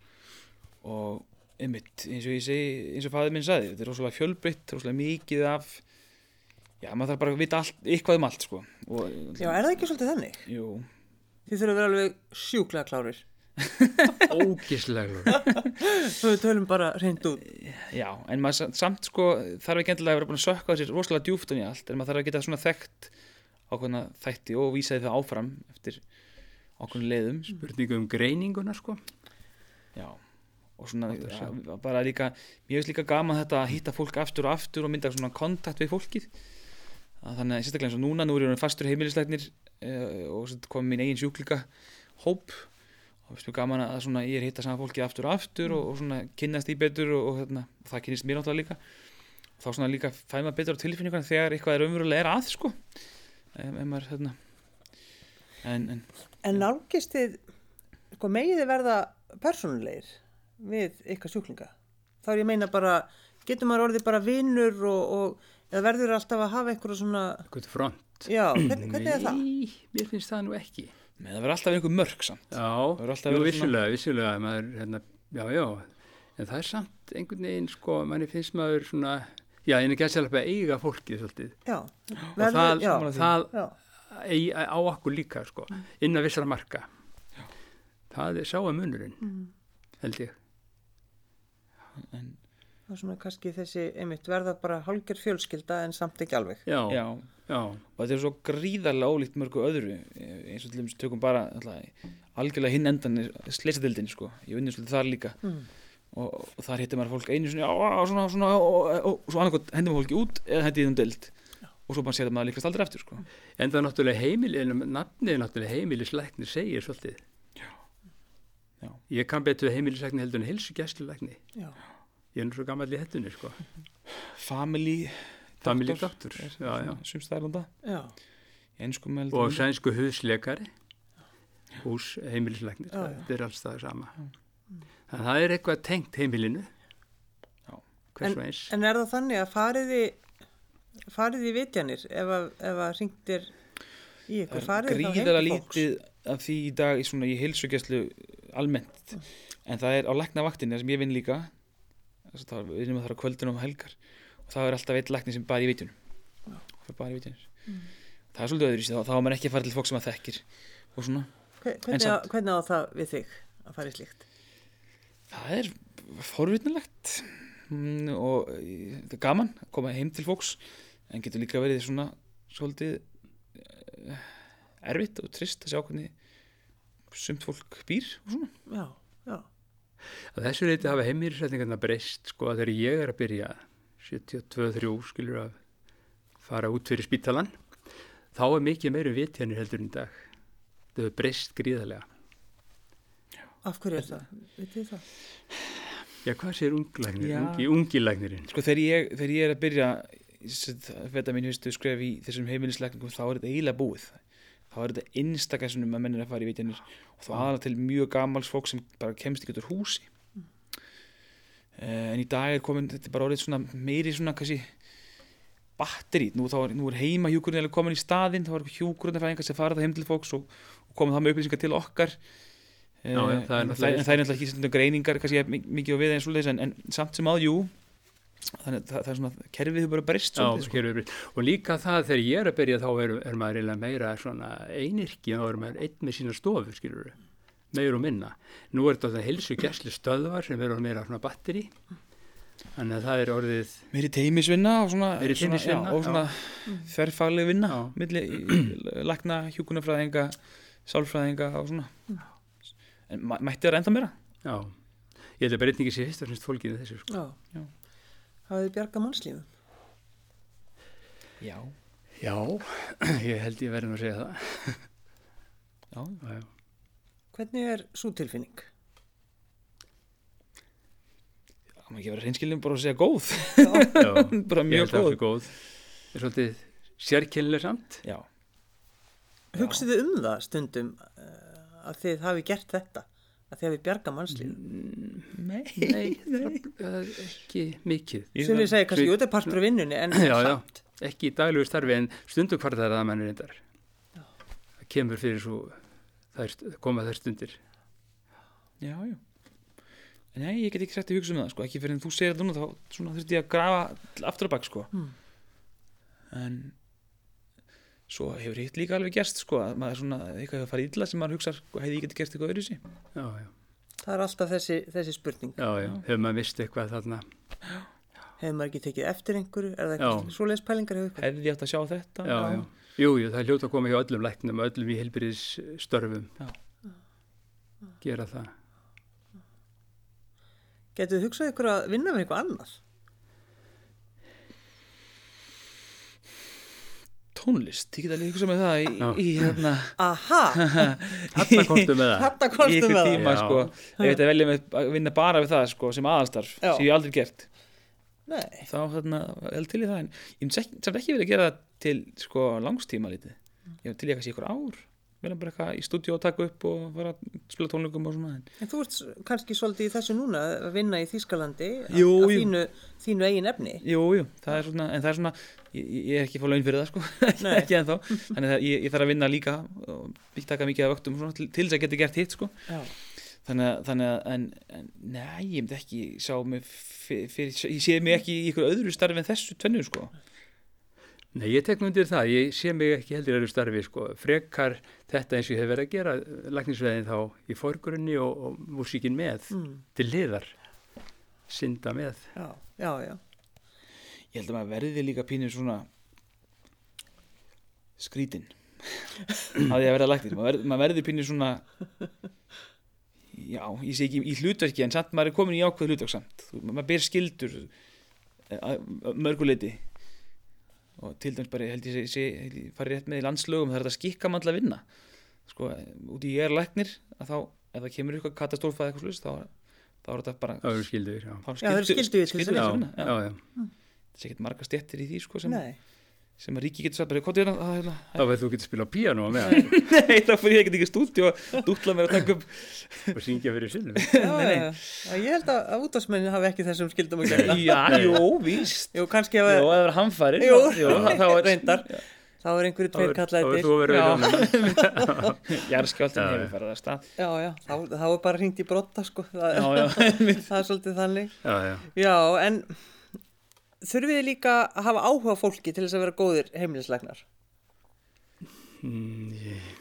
Og einmitt eins og ég segi eins og fæður minn sagði þetta er rosalega fjölbreytt, rosalega mikið af já maður þarf bara að vita allt, eitthvað um allt sko. Og, Já, er það ekki svolítið þannig? jú, Þið þurfum að vera alveg sjúklega klárir. *laughs* Ógislegur. Við tölum bara reynd út. Já, en maður sa- samt sko þarf ekki endilega að vera búin að sökka sér rosalega djúft í allt, en maður þarf að geta svona þekkt ákveðna þætti og vísaði það áfram eftir ákveðna leiðum Spurningu um greininguna sko. Já, og svona ja, bara líka, mér finnst líka gaman þetta að hitta fólk aftur og aftur og mynda svona kontakt við fólkið þannig að sérstaklega eins og núna, nú er ég fastur heimilislegnir uh, og svo kom mín eigin sjúklika hóp og finnst mér gaman að svona ég er hitta saman fólkið aftur og aftur og, og svona kynnast því betur og, og, hérna, og það kynnist mér náttúrulega líka og þá svona líka fæ maður betur á tilfinninguna þegar eitthvað er umverulega er að sko ef, ef maður hérna en, en En nálgist þið, sko megiði verða persónulegir við ykkar sjúklinga. Þá er ég að meina bara, getur maður orðið bara vinnur og, og eða verður alltaf að hafa eitthvað svona, Hvað er front? já, hvernig, hvernig er það? Nei, mér finnst það nú ekki. Með það verður alltaf einhver mörg samt. Já, vissulega, vissulega, maður, hérna, já, já, en það er samt einhvern veginn, sko, manni finnst maður svona, já, en ekki að selja að eiga fólkið svolítið. Já, Og það, já, það eigi á okkur líka, sko, inn að vissara marka. Það er sáa munurinn, held ég. en, það er svona kannski þessi, einmitt, verða bara hálgjör fjölskylda en samt ekki alveg. Já, Já, já, og þetta er svo gríðarlega ólíkt mörgu öðru eh, eins og til dæmis tökum bara alltaf, algjörlega hinn endan sleisadildin sko, ég vinnir svolítið þar líka Mm. og, og þar hittir maður fólk einu sinni á, á, svona, svona, og, og, og, og svo annarkot hendur maður fólki út eða hendur því um dild og svo bara sér að maður líkast aldrei eftir sko. en það er náttúrulega heimil, en nafnið er náttúrulega heimilisleikni segir svolítið. Já. Ég kann betur heimilisleikni heldur en heilsugæsluleikni. Já, Ég er nú svo gammal í hettunni, sko. Family Family Doctor, doctor, og sænsku húsleikari hús heimilisleiknir þetta er alls það sama. Þannig að það er eitthvað tengt heimilinu. Eins en er það þannig að fariði, fariði vitjanir ef að, ef að ringtir í ykkur, fariði til fólks? lítið af því í dag í, svona, í heilsugjæslu almennt. En það er á læknavaktinni sem ég vinn líka að það við erum að það á kvöldin og helgar. Og það er alltaf eitt lækni sem bara í það er bara í vitjunir það er svolítið öðru þá, þá er maður ekki að fara til fólk sem maður þekkir og svona. Hve- En Hvernig, á, hvernig á það við þig að fara í slíkt? það er forvitnilegt. Mm, og eh, þetta er gaman að koma heim til fólks. En getur líka verið svona svolítið eh, erfitt og trist að sjá hvernig sumt fólk býr og svona. Já, að þessu reyti hafa heimilisleikningarna breyst sko að þegar ég er að byrja 72-3 skilur að fara út fyrir spítalan þá er mikið meiri vitjanir heldur en í dag það hefur breyst gríðarlega af hverju er það? Vitið þið það? já hvað sér unglæknir, Já. ungi, ungi læknirinn Sko þegar ég, þegar ég er að byrja þetta mín fyrstu skref í þessum heimilisleikningum þá er þetta eiginlega búið þá er þetta einstakæsunum að mennir að fara í vitjanir og þá aðalega til mjög gamals fólk sem bara kemst ekki út úr húsi. Uh, en í dag er komin þetta er bara orðið svona meiri svona kannski batteri, nú, er, nú er heima hjúkurinn komin í staðinn, þá er hjúkurinn sem fara það heim til fólks og, og koma það með upplýsingar til okkar. Já, er en, það, er náttúrulega ekki greiningar kannski mi- mikið á við en, en samt sem að jú þannig að það, það er svona kerfið hefur bara breyst Já, svolítið, sko. hér er breytt. og líka það þegar ég er að byrja þá er, er maður meira svona einirki þá er maður einn með sína stofu skilur meir og minna nú er þetta helsu gæsli stöðvar sem eru meira svona batteri þannig að það er orðið meiri teimisvinna og svona, svona, þverfagleg vinna Já. milli lakna, hjúkunarfræðinga sálfræðinga og svona en mætti það enda meira já, ég held að breytningi sé fyrst og semst fólkið í þessu sko. Já. Já. Hafið þið bjarga mannslífum? já, já, *clears throat* ég held ég verði nú að segja það. Já, já, *laughs* já. Hvernig er svo tilfinning? það má ekki vera hreinskiljum bara að segja góð. Já, *laughs* bara ég mjög held það góð. góð. Er svolítið sérkennileg samt. Já, Hugsið þið um það stundum uh, að þið hafi gert þetta? Að þið hafi bjarga mannslífum? nei, nei, það *laughs* er ekki mikið Ég- Sem við segja kannski, þetta er partur af vinnunni, en já, já, samt. ekki í daglegu starfi en stundu hvort það er að mann er reyndar það kemur fyrir svo þær, koma þær stundir Já, já. Nei, ég get ekki sett í hugsa um það, sko, ekki fyrir en þú segir þetta núna, þá svona þurfti ég að grafa aftur að bak, sko. Mm. En svo hefur hitt líka alveg gerst, sko, að maður svona, eitthvað hefur farið illa sem maður hugsa, sko, hefði ég getið gerst eitthvað öðru sí. já, já, Það er alltaf þessi, þessi spurning. já, já, hefur maður vist eitthvað þarna Hefur maður ekki tekið eftir einhverju? Er það Já. ekki svoleiðis pælingar hefur ég átt að sjá þetta? já, já, jú, jú, það er hljóta að koma hjá öllum læknum öllum í helbriðis störfum Já. gera það Getur þið hugsað ykkur að vinna með eitthvað annað? Tónlist, ég get alveg hugsa með það í, í hérna, Aha, *laughs* Þetta komstu með það þetta ykkur með það. tíma, sko. Ef ég að velja með að vinna bara við það, sko, sem aðalstarf, Já. sem ég hef aldrei gert. Nei, þá hérna, held til í það en ég myndi ekki- samt ekki verið að gera það til sko langstíma lítið ég myndi til í að sé ykkur ár vera bara eitthvað í stúdíu að taka upp og fara að spila tónleikum og svona en En þú ert kannski svolítið í þessu núna að vinna í Þýskalandi að- Jú, að jú. þínu, þínu eigin efni. Jú, jú, það er svona, en það er svona, ég, ég er ekki að fá laun fyrir það, sko, *laughs* ekki ennþá, þannig að ég, ég þarf að vinna líka og taka mikið af vöktum og svona til, til þess að geta gert hitt, sko, Já. þannig að, þannig að, en, en, nei, ég myndi ekki sjá mig fyrir, fyrir, ég sé mig ekki í ykkur öðru starfi en þessu tvennu, sko. Nei, ég tek nú undir það, ég sé mig ekki heldur öðru starfi, sko, frekar þetta eins og ég hef verið að gera, lagnisveðin þá í fórgrunni og, og músíkin með, Mm. til liðar, synda með. Já, já, já. Ég held að maður verði líka pínir svona skrítin, að ég að verða læknir, maður verði, maður verði pínir svona, já, ég sé ekki í hlutverki, en samt maður er komin í ákveð hlutverk samt, Þú- maður ber skildur eh, að að mörguleiti og til dæmis bara, held ég ég fari rétt með í landslögum, það er þetta skikka mann til að vinna, sko, út í ég er læknir, að þá, ef það kemur eitthvað katastrófa eða eitthvað slúst, þá, þá er þetta bara, Það eru skildur, já. þá Já, það að er ekkert marga stettir í því, sko, sem, Nei. Sem að ríki getur sagt bara, hvað er það, hérna, Þá veit þú getur spila á píanó með *laughs* Nei, þá fyrir ég ekkert ekki stúdíu og dútla mér að taka upp og syngja fyrir sinnum. Já, *laughs* Nei, nei. já, já, ég held að, að útásmennin hafi ekki þessum skildum að gegna. Já, jú, víst Jú, kannski ef það er hamfæri Jú. þá er reyndar. þá er einhverju Þá tveir er- þá kallaðir. er þú að vera Já. í ljónum. Jarðskjálftin Já, hefur farið að stað Já, já, þá, þá er bara hringt í brotta, sko. Það, Já, já, það er svolítið þannig. Þurfið þið líka að hafa áhuga fólki til þess að vera góðir heimilislegnar? Mm, ég-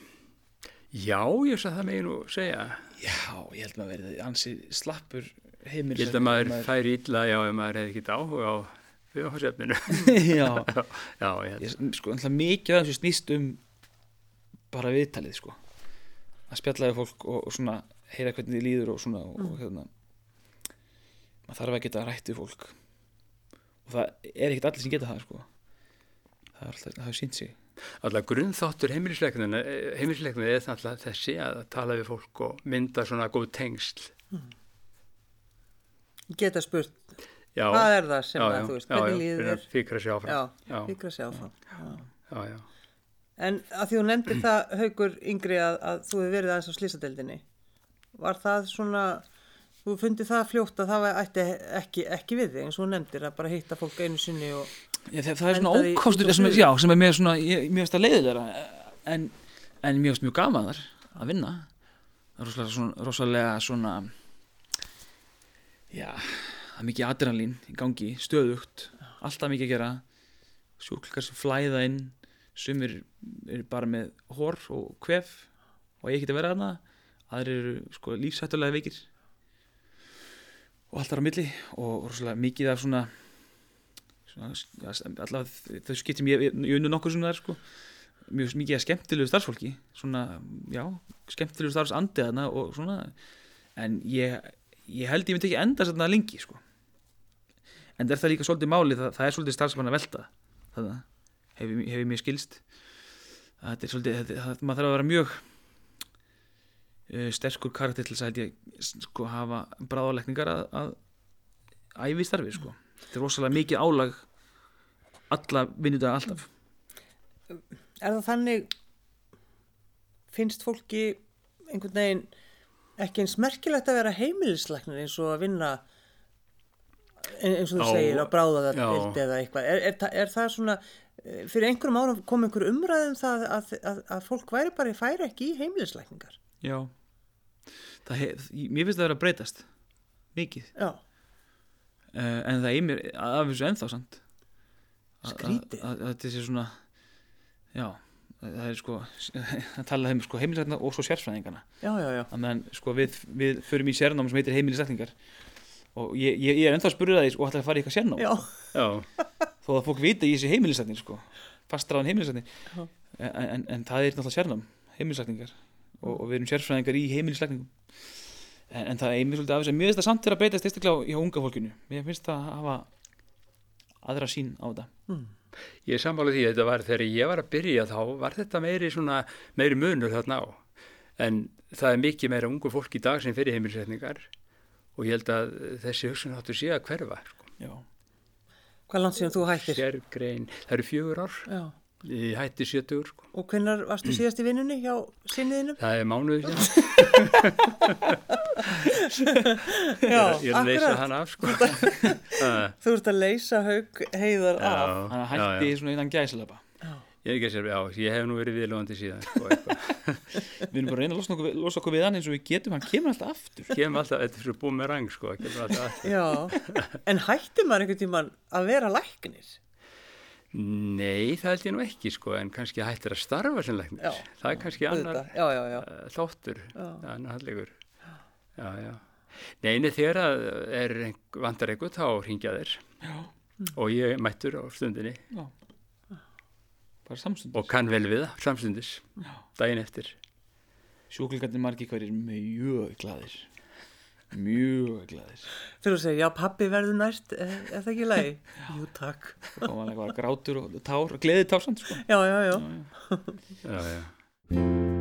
Já, ég sagði það megin nú segja. já, ég held maður verið ansi slappur heimil Ég held að maður færi illa, já, ef maður hefði ekkert áhuga á viðhásefninu. *laughs* *laughs* Já, Já, ég held. ég, sko, alltaf mikið af þessu snýst um bara viðtalið, sko að spjallaði fólk og, og svona heyra hvernig þið líður og svona og, og hérna maður þarf að geta rætt við fólk og það er ekkert allir sem geta það, sko það er alltaf, það hefur sínt sig Alltaf grunnþáttur heimilisleiknuna heimilisleiknuna er alltaf þessi að tala við fólk og mynda svona góð tengsl. Geta spurt, Já, hvað er það sem já, að, já, þú veist, já, hvernig líður fyrir þér? að fikra sér áfram. Já, Já. fikra sig áfram. Já. Já, já. En að því þú nefndir það, Haukur Yngri, að, að þú hefur verið aðeins á slísadeldinni. Var það svona, þú fundið það fljótt að það ætti ekki, ekki við þig, eins og nefndir, að bara hitta fólk einu sinni og... Já, það, það er svona ókostur sem, já, sem er mér svona, finnst það leiðilega en, en finnst mjög gaman þar að vinna. Það er rosalega svona, rosalega svona já það er mikið adrenalín í gangi stöðugt, alltaf mikið að gera. Sjúklingar sem flæða inn sumir eru bara með hór og kvef og ég geti verið þarna. Aðrir eru sko lífsættulega veikir og allt þar á milli og rosalega mikið af svona allavega þau skipt sem ég, ég, ég unnu nokkuð svona þar sko. Mjög mikið að skemmtilegu starfsfólki svona, já, skemmtilegu starfsandi þarna og svona en ég, ég held ég myndi ekki enda þarna lengi sko. En það er það líka svolítið máli, það, það er svolítið starfsmann að velta það hefur hef mér skilst. Það er svolítið, þetta, það, maður þarf að vera mjög sterkur karakter til þess að held ég sko hafa bráðalekningar að, að æfi starfi sko þetta er rosalega mikið álag alla vinnudag alltaf Er það þannig, finnst fólki einhvern veginn ekki eins merkilegt að vera heimilisleiknir eins og að vinna ein- eins og þú segir á bráðaðar já. eða eitthvað. Er, er, er, það svona, eh, fyrir einhverjum árum kom einhver umræðum það að, að, að fólk væri bara færi ekki í heimilisleikningar? já hef, mér finnst það að vera að breytast. Mikið. Já, uh, en það er mér af þessu ennþá sant Að- Skrítið. þetta sé svona já það er sko *laughs* að tala þeim sko heimilisætna og svo sérfræðingana. Já, já, já. að sko við, við förum í sérnám sem heitir heimilisætningar og ég, ég, ég er ennþá að spurða því og ætla að fara í eitthvað sérnám? Já, Já, þó að fólk vita ég sé heimilisætning sko. Fastraðan heimilisætning Já. en, en, en það er náttúrulega sérnám heimilisætningar og, og við erum sérfræðingar í heimilisætningum en, en það er mér svolítið af þess að mér finnst það samt til að breytast einstaklega hjá unga fólkinu mér finnst það að hafa aðra sín á þetta ég er sammálið því að þetta var þegar ég var að byrja þá var þetta meiri svona, meiri munur þarna á. En það er mikið meira ungu fólk í dag sem fyrir heimilisætningar og ég held að þessi hugsun áttur sé að hverfa. Sko. já, hvað langt síðan þú hættir? Sérgrein, það eru fjögur ár. Já, Ég hætti 70 sko. Og hvenær varstu síðast í vinnunni hjá sinniðinum? Það er mánuður síðan. Já, Ég er að leysa hann af sko. Þú ert að *laughs* leysa haug heiðar af. Já, Þannig að hætti já. svona innan gæsalapa Ég er sér, já, ég hef nú verið viðlóðandi síðan sko. Við erum bara að reyna að losna okkur, losa okkur við hann eins og við getum Hann kemur alltaf aftur Kemur alltaf, þetta er svo búið með rang sko, kemur alltaf aftur. Já, en hætti maður einhvern tíman að vera læknir? Nei, það held ég nú ekki sko, en kannski hættir að starfa sem læknir. Já. Það er kannski annar Já, já, já. uh, þáttur, Já. annar handlegur. Já, já. Nei, nei, þegar að er vantar eitthvað, þá ringja. Já. Og ég mættur á stundinni og kann vel við það, samstundis, daginn eftir. Sjúklingarnir margir hverjir mjög glaðir Mjög glaðir Þegar þú segir, já, pappi verður næst, er, er það ekki í lagi? *laughs* Jú, takk. Og hann eitthvað grátur og tár, gleði társamt sko Já, já, já. Já, já. *laughs*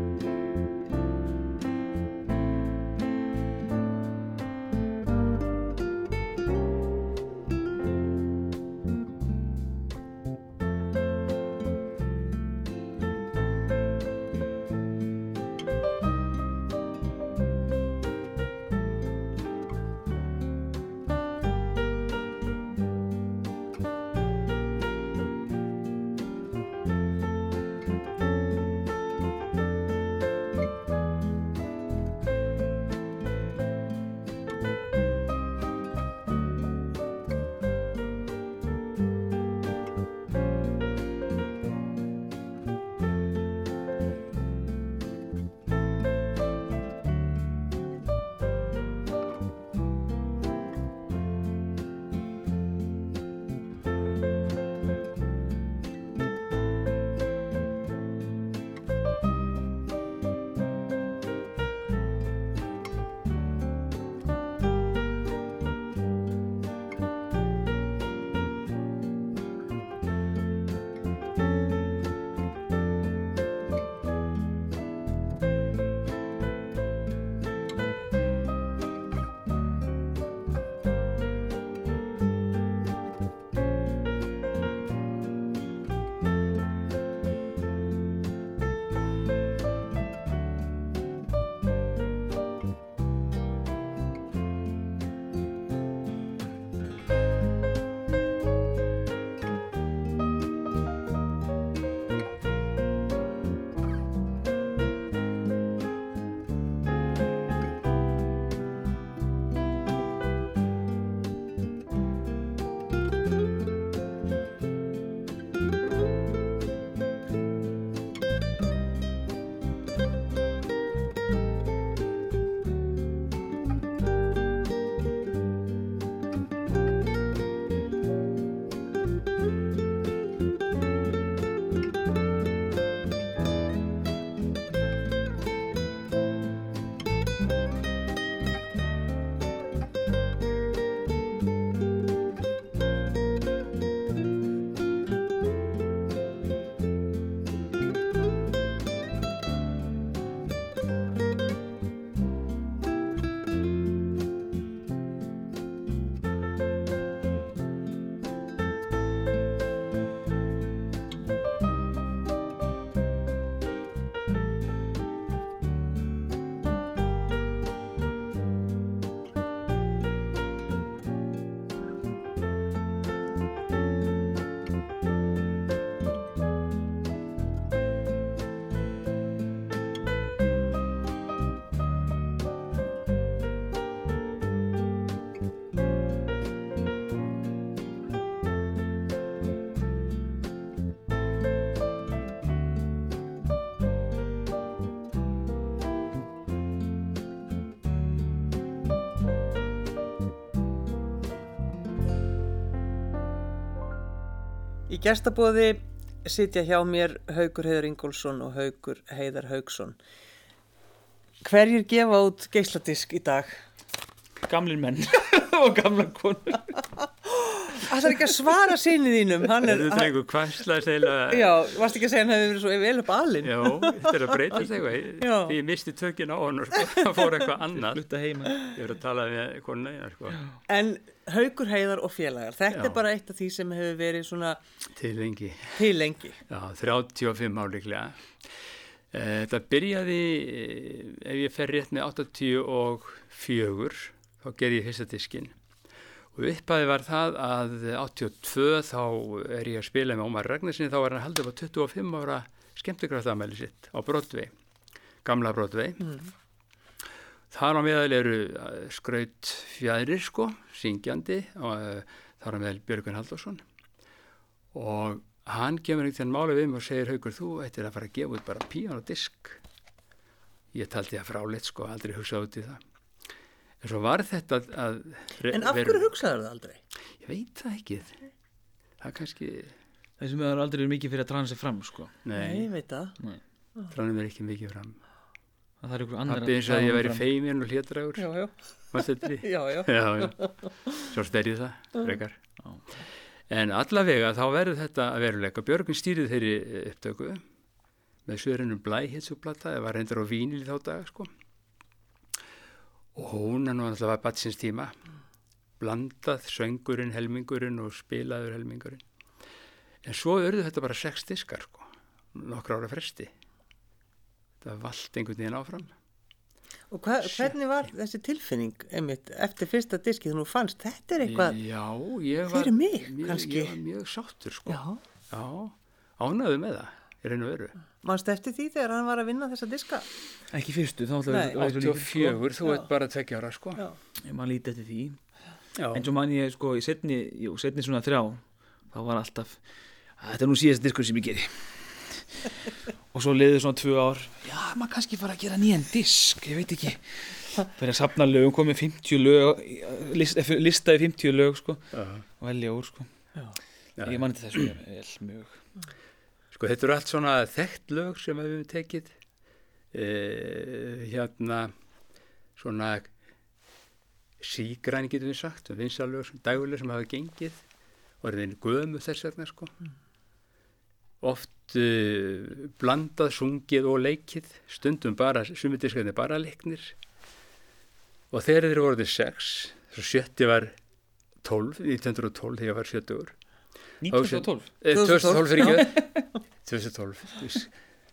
Í gestabóði sitja hjá mér Haugur Heiðar Ingólfsson og Haugur Heiðar Haugsson. Hverjir gefa út geisladisk í dag? Gamlir menn *laughs* og gamla konur Það er ekki að svara sinni þínum, hann er, er einhver kvæsla segla já, varst ekki að segja hann hefði verið svo vel upp alinn. Já, þetta er að breytast eitthvað. Því ég misti tökin á hann og sko, það fór eitthvað annað Flutta heima Ég verið að tala við konuna eina sko, En Haukur Heiðar og félagar, þetta Já. er bara eitt af því sem hefur verið svona til lengi. Til lengi. Já, 35 ár líklega. Eh, Þetta byrjaði eh, ef ég fer rétt með 84 þá gerði ég fyrsta diskin og upphæði var það að 82 þá er ég að spila með Ómar Ragnarsinni þá var hann haldið á 25 ára skemmtikraftamæli sitt á Broadway gamla Broadway þar á meðal eru eh, skraut fjæðrir sko syngjandi og eh, þar á meðal Björgun Halldórsson. Og hann kemur einhvern veginn máli við mig og segir Haukur, þú ættir að fara að gefa út bara píanodisk ég taldi það fráleitt sko, aldrei hugsað út í það. En svo var þetta að, En af hverju hugsaður það aldrei? ég veit það ekki. Það er kannski, Þessum við aldrei verið mikið fyrir að transa sig fram sko. Nei, nei, ég veit það. tránum er ekki mikið fram Það er ykkur annar Pappi eins að ég væri feimin og hlétragur Já, já, Manstu eftir því? *laughs* já, já. já, já. Svo stærði það, frekar. En allavega þá verður þetta að veruleika. Björgun stýrið þeirri eh, upptöku með söðurinnum blæhitsuplata, það var reyndar á vínil í þá daga, sko. Og hún er nú alltaf batsins tíma, blandað söngurinn, helmingurinn og spilaður helmingurinn. En svo örðu þetta bara sex diskar, sko, nokkra ára fresti. Það vald einhvern veginn áfram. Og hva, hvernig var þessi tilfinning einmitt, eftir fyrsta diskið þú fannst? Þetta er eitthvað, Já, ég var, Fyrir mig, mjög, kannski. Ég var mjög sáttur, sko. já, Já, ánæðu með það, í raun og veru. mannst eftir því þegar hann var að vinna þessa diska? Ekki fyrstu, þá ætla Nei. við 84, þú Já. ert bara tvekja ára, sko. Já. Ég man lítið eftir því Já, En svo man ég sko í setni, jú, setni svona þrjá Þá var alltaf Þetta er nú síðast diskur sem ég geri Og svo liður svona tvö ár Já, maður kannski fara að gera nýjan disk Ég veit ekki Fyrir að safna lögum, komið 50 lög list, Lista í 50 lög sko já. Og velja úr sko Já. Ég man þetta þessu vel mjög Sko, þetta eru allt svona þekkt lög sem við höfum tekið. E, hérna, svona sígræni getum við sagt, vinsalög, dæguleg sem hafa gengið og er þeim gömu þess vegna, sko. Oft uh, blandað, sungið og leikið, stundum bara, sumidiskarnir bara leiknir. Og þegar þeir voruð sex, svo sjötti var 12, 1912 þegar ég var sjöttugur 1912 Eh, 2012, 2012 fyrir ekki 2012 við,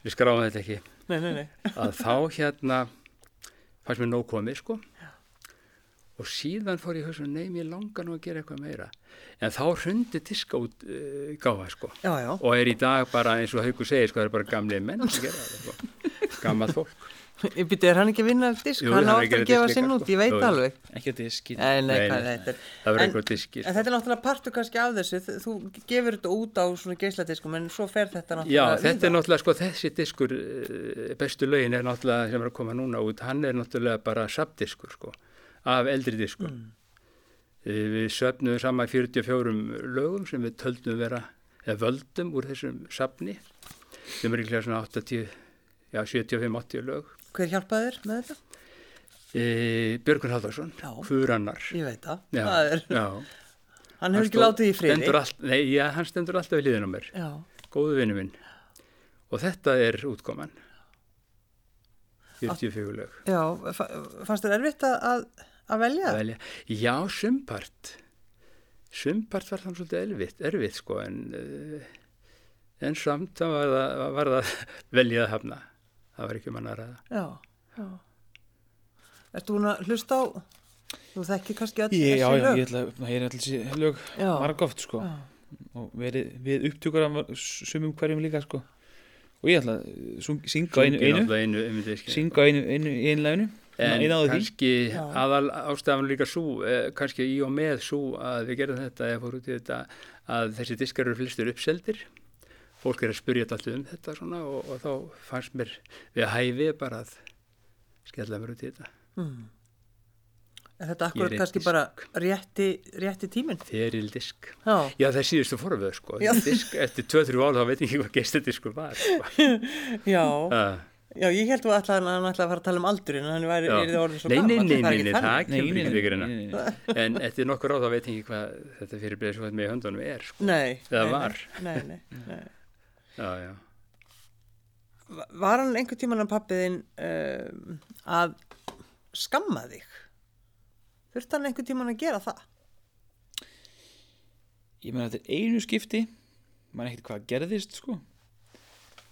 við skráum þetta ekki. Nei, nei, nei. að þá hérna fannst mér nóg komið sko og síðan fór ég að hugsa nei, mér langar nú að gera eitthvað meira en þá hrundi diska út uh, gáfa sko Já, já. og er í dag bara eins og Haukur segir sko það er bara gamli menn að gera þetta sko. *laughs* gammalt fólk Ég byrja, er hann ekki að vinna disk? Jú, hann hann á er að gefa sinn út, sko. ég veit Jú, alveg. Ekki að diski Nei, nei, Nei, þetta er. En- En þetta er náttúrulega partur kannski af þessu, þú gefur þetta út á svona geisladiskum en svo fer þetta Já, náttúrulega þetta er náttúrulega, sko, þessi diskur, eh, bestu lögin er náttúrulega, sem er að koma núna út, hann er náttúrulega bara sabdiskur, sko, af eldri diskum. Mm. Við söfnum saman 44 lögum sem við töldum vera, eða völdum úr þessum sabni, sem er líklega svona 80, já, 75-80 lög. Hver hjálpaði þér með þetta? E, Björgun Haldarsson, Já. Furannar. Ég veit það. Já, það er, já. hann hefur ekki látið í friði. nei, já, hann stendur alltaf við liðin á mér, Já, góðu vinnu minn. Og þetta er útkoman. 44 lög. já, fa- fannst þér erfitt að, að, að velja? að velja. Já, sumpart sumpart var þannig svolítið erfitt, erfitt sko en uh, en samt þá var það, var það *laughs* veljað að hafna það var ekki manna að ræða Já, já. Ertu búin að hlusta á, þú þekkir kannski já, þessi já, lög? ég ætla að heyra allir þessi lög Já. margóft sko Já. og verið við upptökur af sumum hverjum líka sko og ég ætla að sung- syngja einu, einu einu, einu, einu syngja á einu, einu, einu læginu en kannski Já. aðal ástafan líka svo eh, kannski í og með svo að við gerum þetta eða fór út í þetta að þessi diskar eru flestir uppseldir fólk er að spyrja þetta alltaf um þetta svona og, og þá fannst mér við hæfi bara að skella mér út í þetta Mm. Er þetta akkur er kannski disk. bara rétti, rétti tíminn? feril disk Já, Já, það er síðustu forvöð, sko. Disk, eftir 2-3 ár þá veit ég ekki hvað gestadiskur var, sko. *laughs* já, Uh, Já, ég held að hann ætlaði að fara að tala um aldurinn en hann er þið orðið svo Nei, nei, nei, það nei, það kemur ekki nei, nei. En eftir nokkur á þá veit ég ekki hvað þetta fyrir bleið svo með höndunum er sko. Nei, Eða nei, var. Nei, nei, nei. Já, já Va- Var hann einhvern tímann að pappiðin um, að skamma þig? Þurfti hann einhvern tímann að gera það? ég meina þetta er einu skipti maður ekkert hvað gerðist sko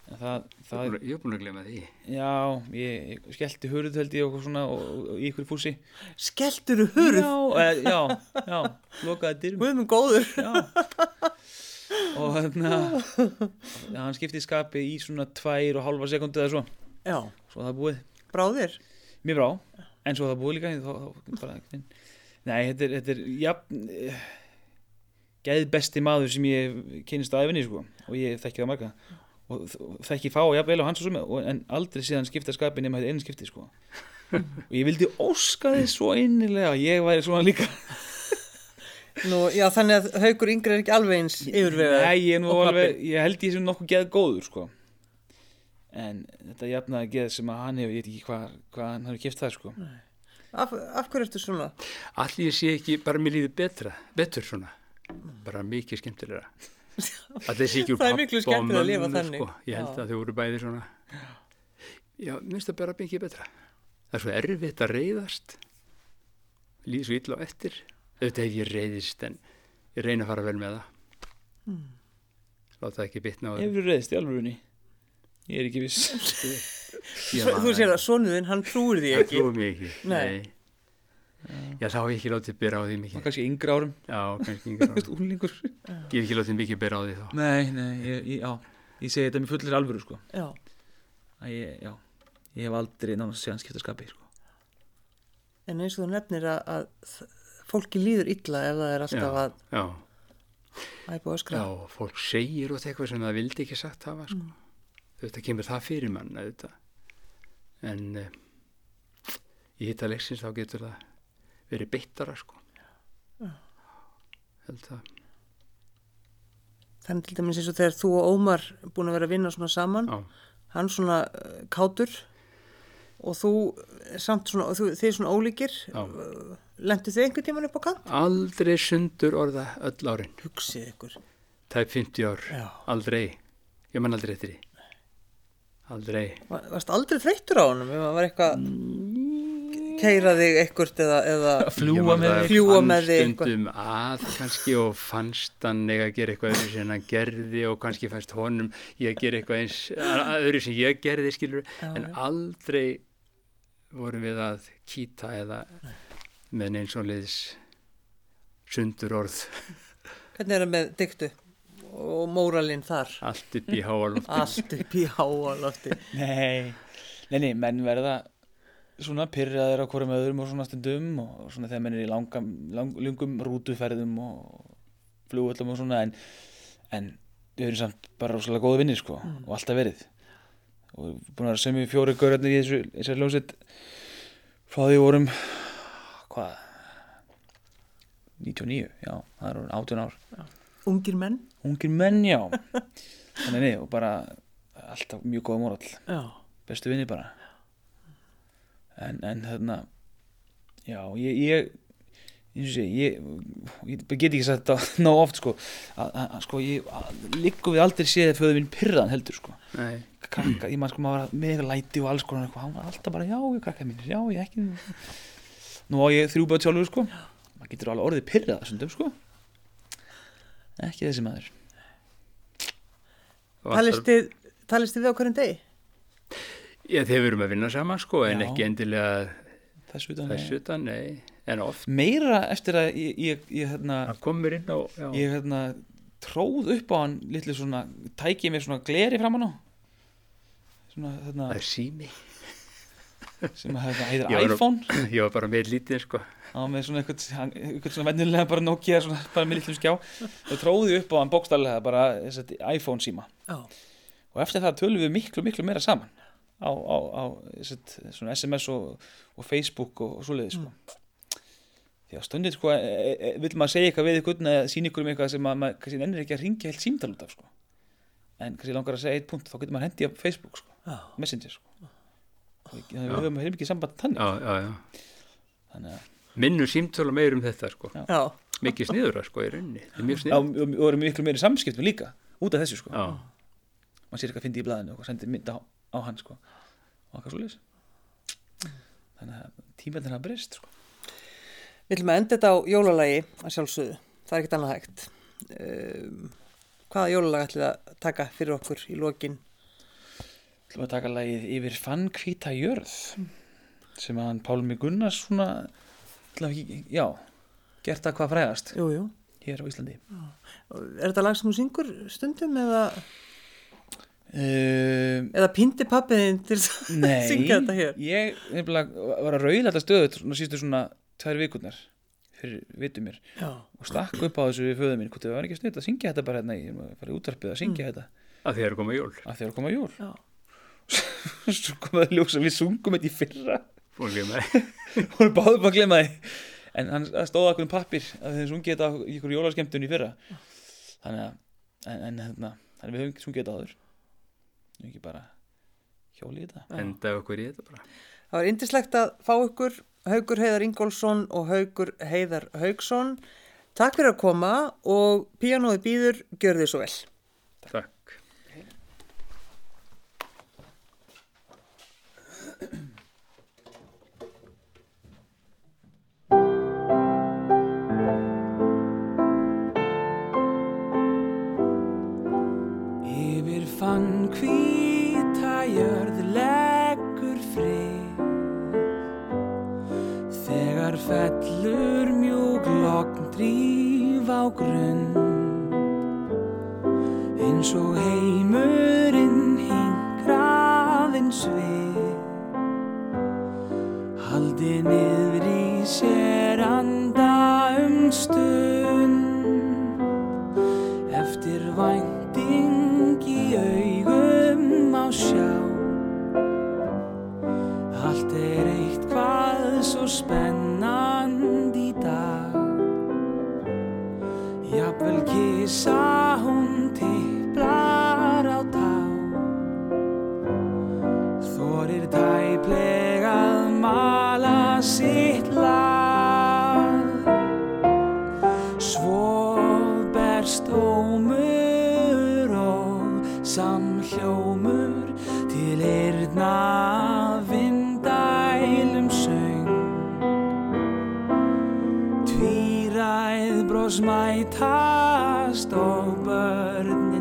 það, það Ég er búin að glemma því. Já, ég, ég skellti hurð held ég og svona og, og, og í ykkur fúsi. Skelturu hurð? já, e, já, já, lokaði dyrum Guð minn góður. já. Og hérna ja, hann skipti skapi í svona tvær og hálfa sekundu eða svo. Já, svo það búið, bráðir. mér brá. En svo það búið líka þá, þá, bara, nei, þetta er, þetta er jafn eh, geð besti maður sem ég kynist á æfinni sko. Og ég þekki það marga og þ- þekki fá jafnvel á hans og sumi en aldrei síðan skipta skapi nema þetta einu skipti sko. *laughs* Og ég vildi óska þið svo innilega að ég væri svona líka. *laughs* Nú, já, þannig að haugur yngri er ekki alveg eins yfirvegað. Nei, ég er alveg, ég held ég sem nokkuð geð góður sko. En þetta jafnaði geð sem að hann hefur, ég veit ekki hvað hva hann hefur kipt það sko. Af, af hverju ertu svona? Allir sé ekki bara mér líður betra Betur svona. Bara mikið skemmtilega *laughs* Það er miklu skemmtilegra að lifa þannig. sko. Ég held Já. að þau voru bæði svona Já, minnst það bara mikið betra Það er svo erfitt að reyðast Líður svo illa á eftir Auðvitað hef ég reyðist en ég reyna að fara vel með það Hmm. Láta það ekki bitna á Hefur reyðst í alvörunni Ég er ekki viss *laughs* Svo, þú sér að sonuðinn, hann trúir því Það ekki. trúi mig ekki Nei. Já, þá hef ég ekki látið byrja á því og mikið kannski yngri árum, Já, kannski yngra *laughs* Þú veist, úlingur Ég hef ekki látið mikið byrja á því þá. Nei, nei, ég, já, ég segi þetta með fullir alvöru sko. Já, ég, já, ég hef aldrei nánast séðan skipta skapi sko. En eins og þú nefnir að, að fólki líður illa ef það er alltaf að Já, æpa og öskra. já, fólk segir út eitthvað sem það vildi ekki sagt hafa sko. Þetta kemur það fyrir mann auðvitað. En uh, verið beittara sko. Held að Þannig til dæmis eins og þegar þú og Ómar búin að vera að vinna svona saman, Já, hann svona uh, kátur og þú eh, samt svona, þú, þið svona ólíkir, já. lendu þið einhvern tíman upp á kant? Aldrei sundur orða öll árin. Hugsið ykkur. Tæp 50 ár. Já. Aldrei. Ég man aldrei eftir því. Aldrei. Va- Varst aldrei þreyttur á það var eitthvað keira þig eitthvað eða, eða man með þig Fljúga fann með þig stundum að kannski og fannst hann að gera eitthvað öðru sem hann gerði og kannski fannst honum ég að gera eitthvað eins öðru sem ég gerði skilur Já, en já. aldrei vorum við að kýta eða með neins og liðs sundur orð hvernig er það með dyktu og móralinn þar? allt upp í háalótt Allt upp í háalofti. Nei, nei, nei, menn verða svona pyrraðir á hverjum öðrum og svona stundum og svona þegar menn er í langam, lang, lungum rútuferðum og flugvöllum og svona en, en við erum samt bara rosalega góða vinnir sko og alltaf verið. Og búin að vera sem við fjóri gaurarnir í þessu, þessu ljóset frá því við vorum hvað 99, já, það er orðin 18 ár Ungir menn? ungir menn, já. *laughs* Þannig nei, og bara alltaf mjög góða móral Já. bestu vinni bara en, en þarna já, ég ég, sé, ég, ég get ekki sagt þetta *laughs* ná oft sko að, að, að, sko, ég líku við aldrei séð að föðu minn pyrraðan heldur sko. Nei, krakka, ég man sko maður var með eitthvað læti og alls konar eitthvað, hann var alltaf bara, já, ég krakka mínir já, ég ekki. Nú á ég þrjú bát sjálfur sko. Maður getur alveg orðið pyrrað þessum sko. Ekki þessi maður. Talist þið, talist þið við á hverjum degi? Já, þeir verum að vinna saman sko en Já. ekki endilega þessu utan þessu utan, nei, en oft. Meira eftir að ég, ég, ég hérna hann komur inn á já, ég hérna tróð upp á hann litlu svona, tæki með svona gleri framan á. Svona hérna. Það er sími. Sem að hérna heitir Ég var iPhone. Ég var bara með lítið sko. Á með svona eitthvað, hann- eitthvað svona vennilega bara Nokia svona, bara með litlu skjá. Og tróði upp á hann bókstallega bara þessi iPhone síma Já. og eftir það tölum við miklu miklu meira saman á, á, á svona SMS og, og Facebook og, og svoleiði sko. Því að stundin sko e, e, vill maður segja eitthvað við ykkur eða sína ykkur um eitthvað sem maður maður kannski ennir ekki að ringja heilt símtal út af sko. En kannski langar að segja eitt punkt þá getur maður hendi á Facebook sko. Já. Messenger sko. Við við höfum ekki samband þannig. Já, já, já. þannig að Minnu símtölu meir um þetta, sko. Já, Mikið sniður, sko, í rauninni. Er og vorum miklu meiri samskiptum líka út af þessu sko. Já, maður sér eitthvað að fyndi í blaðinu og sendir mynd á, hann sko og eitthvað svo þannig að tímældin hafa breyst sko við ætlum að enda þetta á jólalagi að sjálfsögðu. Það er ekkert annað hægt. Um, hvaða jólalag ætlum við að taka fyrir okkur í lokin? ætlum að taka lagið yfir fann hvíta jörð sem að hann Pálmi Gunnars svona ekki, já, gert það hvað fræðast Jú, jú. hér á Íslandi Er þetta lag sem þú syngur stundum eða, um, eða pindi pappiðin til að Nei, syngja þetta hér? ég nefnilega var að rauðla þetta stöðut svona sístu svona tvær vikurnar fyrir vitum mér Já. og stakk upp á þessu við föðu mín hvort þau var ekki snitt að syngja þetta bara hérna ég var að fara í útvarpið að syngja þetta að því er komað jól. að þegar koma jól Já. *laughs* svo kom það ljós að við sungum þetta í fyrra Fór líka með. og við báðum bara að glemma því en hann það stóð okkur um pappir að þeim sungið þetta í ykkur jólaskemmtun í fyrra þannig að en, en, hérna, þannig að við höfum sungið þetta áður ekki bara hjólið í þetta Enda okkur í þetta bara. Það var indislegt að fá ykkur Haugur Heiðar Ingólfsson og Haugur Heiðar Haugsson. Takk fyrir að koma og píanóði býður, gjör þið svo vel. Takk. Dríf á grunn Eins og heimurinn hingraðinn svið Haldi niður í sér anda um stund. Eftir vænting í augum á sjá. Allt er eitthvað svo spennand tarde.